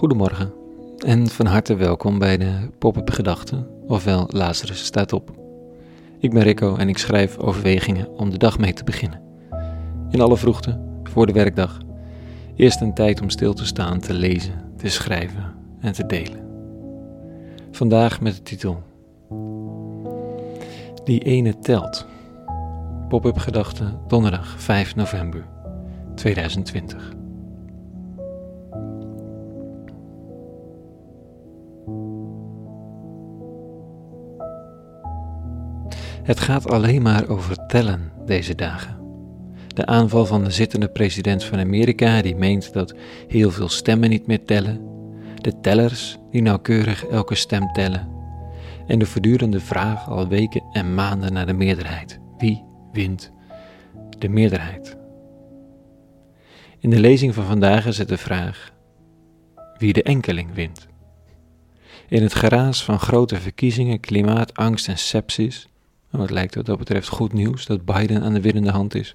Goedemorgen en van harte welkom bij de Pop-up Gedachten, ofwel Lazarus staat op. Ik ben Rico en ik schrijf overwegingen om de dag mee te beginnen. In alle vroegte, voor de werkdag. Eerst een tijd om stil te staan, te lezen, te schrijven en te delen. Vandaag met de titel Die ene telt. Pop-up Gedachten, donderdag 5 november 2020. Het gaat alleen maar over tellen deze dagen. De aanval van de zittende president van Amerika, die meent dat heel veel stemmen niet meer tellen. De tellers, die nauwkeurig elke stem tellen. En de voortdurende vraag al weken en maanden naar de meerderheid. Wie wint de meerderheid? In de lezing van vandaag is het de vraag wie de enkeling wint. In het geraas van grote verkiezingen, klimaatangst en sepsis nou, het lijkt wat dat betreft goed nieuws dat Biden aan de winnende hand is.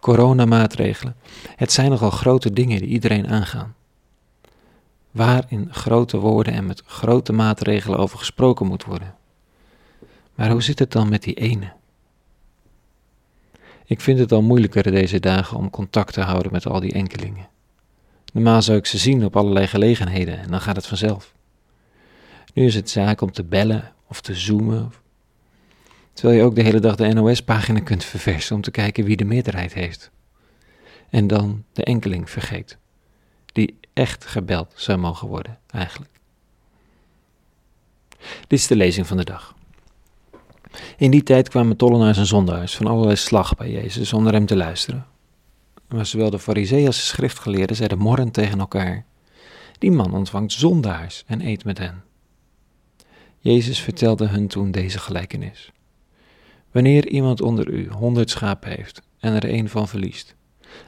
Coronamaatregelen. Het zijn nogal grote dingen die iedereen aangaan. Waar in grote woorden en met grote maatregelen over gesproken moet worden. Maar hoe zit het dan met die ene? Ik vind het al moeilijker deze dagen om contact te houden met al die enkelingen. Normaal zou ik ze zien op allerlei gelegenheden en dan gaat het vanzelf. Nu is het zaak om te bellen of te zoomen Terwijl je ook de hele dag de NOS-pagina kunt verversen om te kijken wie de meerderheid heeft. En dan de enkeling vergeet, die echt gebeld zou mogen worden, eigenlijk. Dit is de lezing van de dag. In die tijd kwamen tollenaars en zondaars van allerlei slag bij Jezus zonder hem te luisteren. Maar zowel de fariseeën als de schriftgeleerden zeiden morren tegen elkaar. Die man ontvangt zondaars en eet met hen. Jezus vertelde hun toen deze gelijkenis. Wanneer iemand onder u honderd schapen heeft en er een van verliest,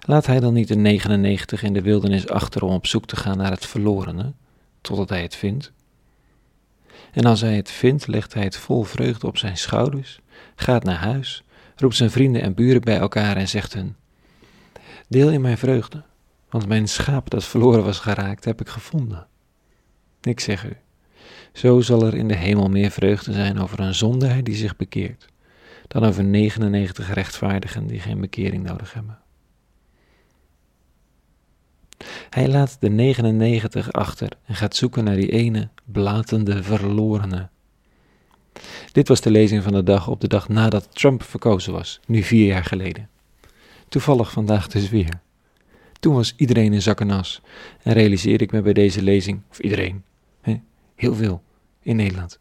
laat hij dan niet de 99 in de wildernis achter om op zoek te gaan naar het verlorene, totdat hij het vindt? En als hij het vindt, legt hij het vol vreugde op zijn schouders, gaat naar huis, roept zijn vrienden en buren bij elkaar en zegt hun: Deel in mijn vreugde, want mijn schaap dat verloren was geraakt, heb ik gevonden. Ik zeg u, zo zal er in de hemel meer vreugde zijn over een zondaar die zich bekeert dan over 99 rechtvaardigen die geen bekering nodig hebben. Hij laat de 99 achter en gaat zoeken naar die ene blatende verlorene. Dit was de lezing van de dag op de dag nadat Trump verkozen was, nu vier jaar geleden. Toevallig vandaag dus weer. Toen was iedereen in zak en en realiseerde ik me bij deze lezing, of iedereen, heel veel in Nederland,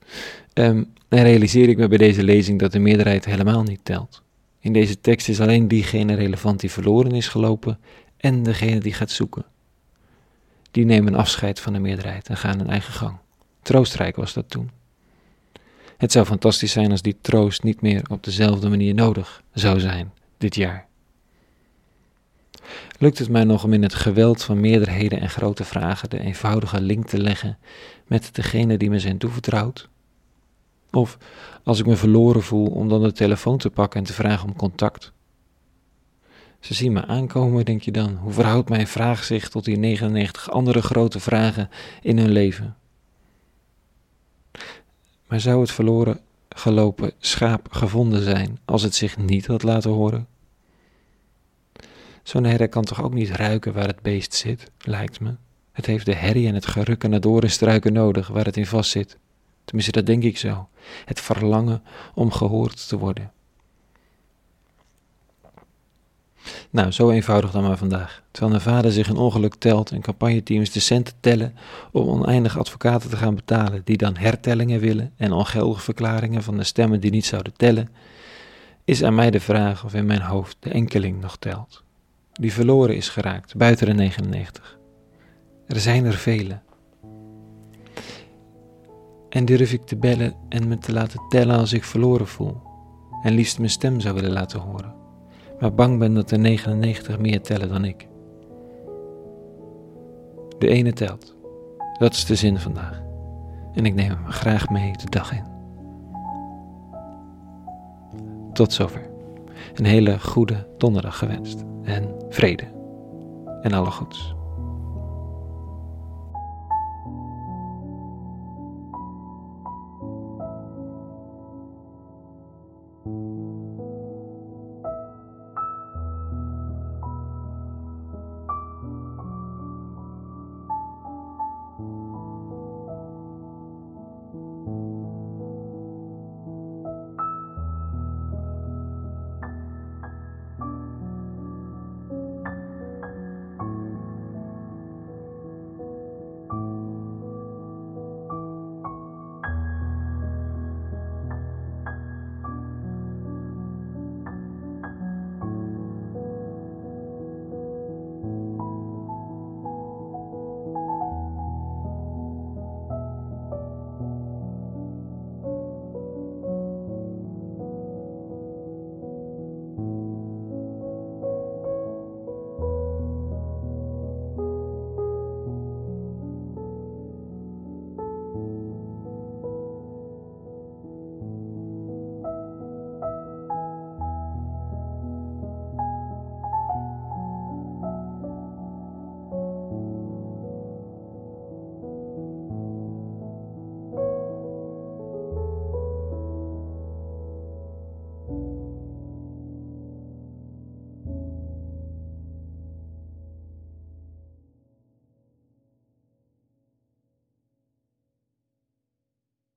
um, en realiseer ik me bij deze lezing dat de meerderheid helemaal niet telt. In deze tekst is alleen diegene relevant die verloren is gelopen en degene die gaat zoeken. Die nemen afscheid van de meerderheid en gaan hun eigen gang. Troostrijk was dat toen. Het zou fantastisch zijn als die troost niet meer op dezelfde manier nodig zou zijn dit jaar. Lukt het mij nog om in het geweld van meerderheden en grote vragen de eenvoudige link te leggen met degene die me zijn toevertrouwd? Of als ik me verloren voel om dan de telefoon te pakken en te vragen om contact. Ze zien me aankomen, denk je dan. Hoe verhoudt mijn vraag zich tot die 99 andere grote vragen in hun leven? Maar zou het verloren gelopen schaap gevonden zijn als het zich niet had laten horen? Zo'n herder kan toch ook niet ruiken waar het beest zit, lijkt me. Het heeft de herrie en het gerukken naar doornstruiken nodig waar het in vast zit. Tenminste, dat denk ik zo. Het verlangen om gehoord te worden. Nou, zo eenvoudig dan maar vandaag. Terwijl een vader zich een ongeluk telt en campagneteams de centen tellen om oneindig advocaten te gaan betalen, die dan hertellingen willen en ongeldige verklaringen van de stemmen die niet zouden tellen, is aan mij de vraag of in mijn hoofd de enkeling nog telt. Die verloren is geraakt, buiten de 99. Er zijn er vele. En durf ik te bellen en me te laten tellen als ik verloren voel. En liefst mijn stem zou willen laten horen. Maar bang ben dat er 99 meer tellen dan ik. De ene telt. Dat is de zin vandaag. En ik neem hem graag mee de dag in. Tot zover een hele goede donderdag gewenst. En vrede. En alle goeds.